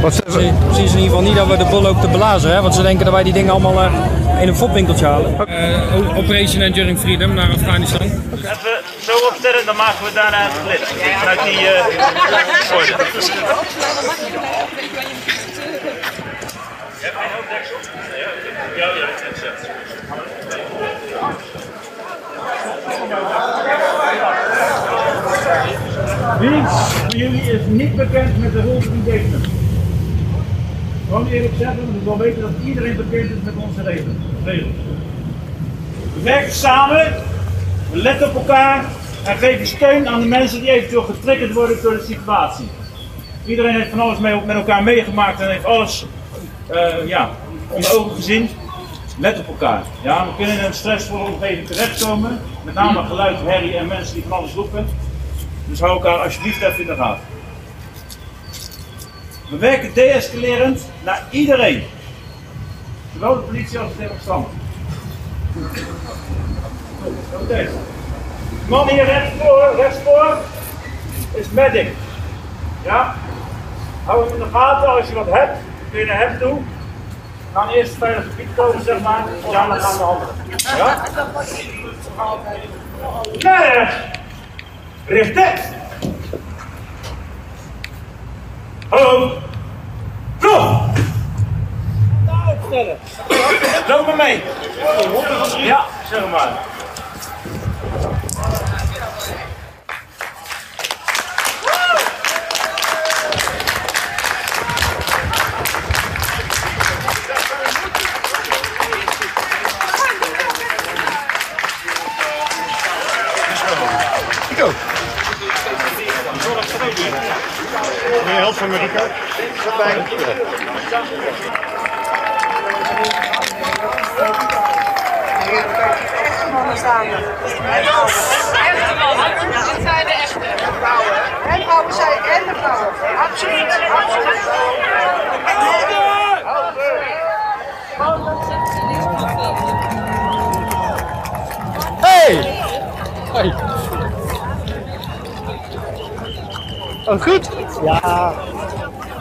Wat ze, Precies precies in ieder geval niet dat we de boel lopen te blazen, hè? want ze denken dat wij die dingen allemaal eh, in een fopwinkeltje halen. Eh, Operation Enduring Freedom naar Afghanistan. Even zo opstellen, dan maken we daarna het split. Vanuit die uh, orde. Ja, ja, Wie van jullie is niet bekend met de rules and engagement? Gewoon eerlijk zeggen, want ik wil weten dat iedereen bekend is met onze regels. We werken samen, we letten op elkaar en geven steun aan de mensen die eventueel getriggerd worden door de situatie. Iedereen heeft van alles mee, met elkaar meegemaakt en heeft alles uh, ja, onder ogen gezien. Let op elkaar. Ja, we kunnen in een stressvolle omgeving terechtkomen. Met name geluid, herrie en mensen die van alles roepen. Dus hou elkaar alsjeblieft even in de gaten. We werken deescalerend naar iedereen. Zowel de politie als de demonstranten. Oké. Okay. Man hier rechtsvoor, rechtsvoor is medic. Ja? Hou hem in de gaten, als je wat hebt, kun je naar hem toe. Gaan eerst het veilig gebied komen, zeg maar. En daarna gaan we handelen. Ja? Recht Hallo. Vlug. Nou, opstellen. Loop maar mee. Ja, zeg maar. Meneer Held van. Fijn. Echte mannen. Dat zijn de echte vrouwen. En vrouwen zijn en de vrouwen. Absoluut. Absoluut. hey! Hey! Oh, goed? Ja,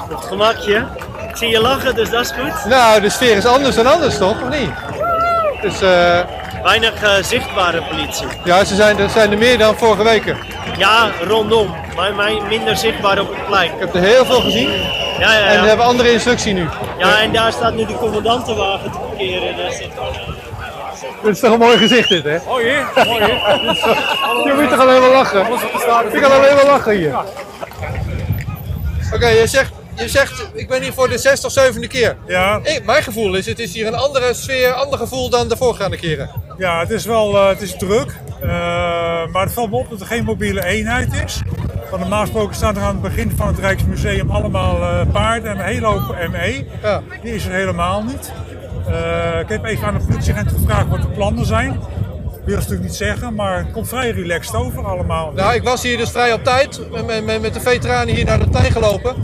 het gemakje. Ik zie je lachen, dus dat is goed. Nou, de sfeer is anders dan anders, toch? Of niet? Dus, eh Weinig eh, zichtbare politie. ja, ze zijn, er zijn er meer dan vorige weken. Ja, rondom, maar minder zichtbaar op het plein. Ik heb er heel veel gezien. Ja, ja, En we ja. hebben andere instructie nu. ja en daar staat nu de commandantenwagen te parkeren. Dus het- Dat is toch een mooi gezicht dit, hè? Oh jee, oh jee. Je moet toch alleen maar lachen? Ik kan alleen maar lachen hier. Oké, je, zegt, je zegt, ik ben hier voor de zesde of zevende keer. Ja, mijn gevoel is, het is hier een andere sfeer, ander gevoel dan de voorgaande keren. Ja, het is wel eh, het is druk. Eh, maar het valt me op dat er geen mobiele eenheid is. Want normaal gesproken staan er aan het begin van het Rijksmuseum allemaal eh, paarden en een hele hoop ME. Ja. Die is er helemaal niet. Ik heb even aan de politieagent gevraagd wat de plannen zijn. Ik wil het natuurlijk niet zeggen, maar het komt vrij relaxed over allemaal. Nou, ik was hier dus vrij op tijd met, met, met de veteranen hier naar de tuin gelopen.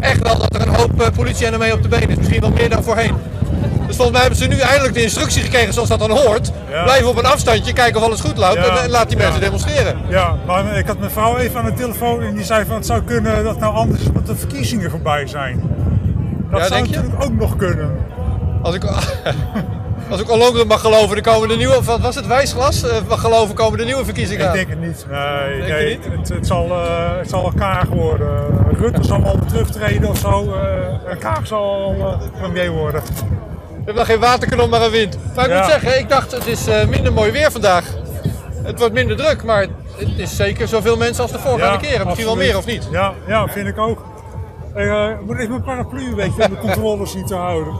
Echt wel dat er een hoop politie en mee op de been is. Misschien wel meer dan voorheen. Volgens mij hebben ze nu eindelijk de instructie gekregen zoals dat dan hoort. Ja. Blijf op een afstandje, kijken of alles goed loopt Ja. en, en laat die mensen demonstreren. Ja, maar ik had mijn vrouw even aan de telefoon en die zei van het zou kunnen dat nou anders omdat de verkiezingen voorbij zijn. Dat zou natuurlijk ook nog kunnen. Als ik, als ik Ollongren mag geloven, dan komen de nieuwe, wat was het, wijsglas? Eh, mag geloven, komen de nieuwe verkiezingen Ik denk het niet. Nee, niet? Het, het, zal, eh, het zal wel Kaag worden. Rutte zal wel terugtreden of zo. eh, en Kaag zal eh, premier worden. We hebben nog geen waterkanon, maar een wind. Maar ik Ja. moet zeggen, ik dacht het is eh, minder mooi weer vandaag. Het wordt minder druk, maar het is zeker zoveel mensen als de voorgaande keren. Misschien wel meer of niet? Ja, ja vind ik ook. Ik eh, moet even mijn paraplu een beetje om de controles niet te houden.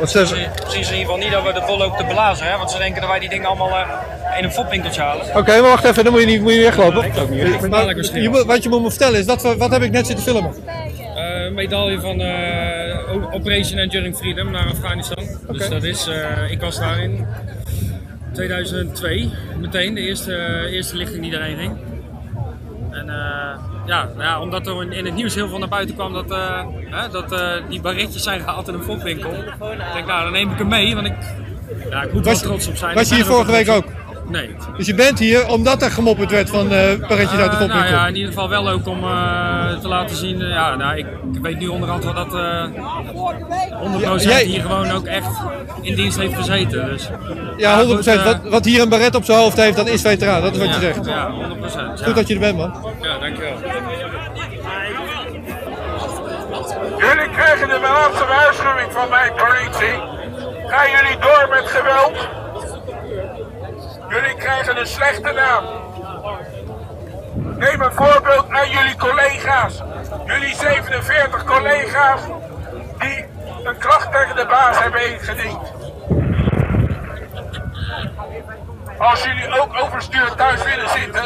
Wat ze, Precies precies in ieder geval niet dat we de boel lopen te blazen, hè? want ze denken dat wij die dingen allemaal eh, in een fopwinkeltje halen. Oké, maar wacht even, dan moet je niet, moet je weglopen. Ik ook niet. Ik Maar je moet- wat je moet me vertellen is, dat, we- wat heb ik net zitten filmen? Eh, Een medaille van eh, Operation Enduring Freedom naar Afghanistan. Dus dat is, ik was daar in 2002, meteen de eerste, eerste lichting die daarheen ging. En ja, ja, omdat er in, het nieuws heel veel naar buiten kwam dat, eh, hè, dat eh, die barretjes zijn gehaald in een fopwinkel. Ik denk, nou dan neem ik hem mee, want ik, ja, ik moet Was- wel trots op zijn. was je hier er vorige week op. Nee. Dus je bent hier omdat er gemopperd werd van eh paretjes uit de Eh, fopwinkel. nou ja, in ieder geval wel ook om eh, te laten zien. ja, nou, ik, ik weet nu onderhand wat dat eh 100% Ja, jij- hier gewoon ook echt in dienst heeft gezeten. Dus, Ja, 100%. goed, eh, wat, wat hier een baret op zijn hoofd heeft, dat is veteraan. Dat is wat je zegt. Ja, 100%. Ja. Goed dat je er bent, man. Ja, dankjewel. Jullie krijgen de laatste waarschuwing van mijn politie. Gaan jullie door met geweld? Jullie krijgen een slechte naam. Neem een voorbeeld aan jullie collega's. Jullie 47 collega's die een klacht tegen de baas hebben ingediend. Als jullie ook overstuur thuis willen zitten,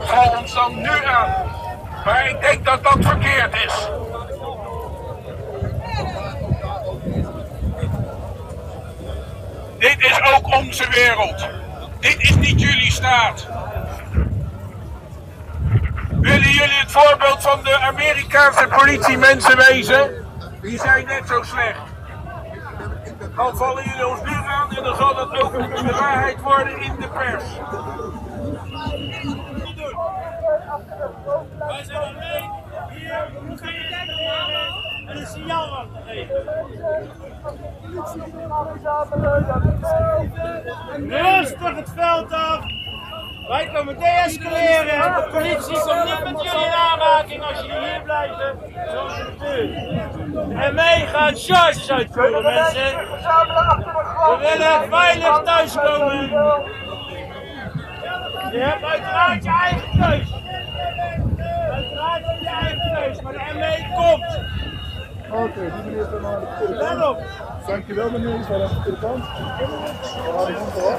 val ons dan nu aan. Maar ik denk dat dat verkeerd is. Dit is ook onze wereld. Dit is niet jullie staat. Willen jullie het voorbeeld van de Amerikaanse politiemensen wezen? Die zijn net zo slecht. Dan vallen jullie ons nu aan en dan zal dat ook de waarheid worden in de pers. Wij zijn alleen hier en een signaal af te geven. Rustig het veld af. Wij komen deescaleren. De politie komt niet met jullie in aanraking als jullie hier blijven. Zoals het. En mee gaat charges uitvoeren, mensen. We willen veilig thuiskomen. Je hebt uiteraard je eigen keus. Uiteraard je eigen keus, maar de ME komt. Oké, die meneer dan aan de op. Dankjewel meneer, is wel aan de kant. We houden hem voor.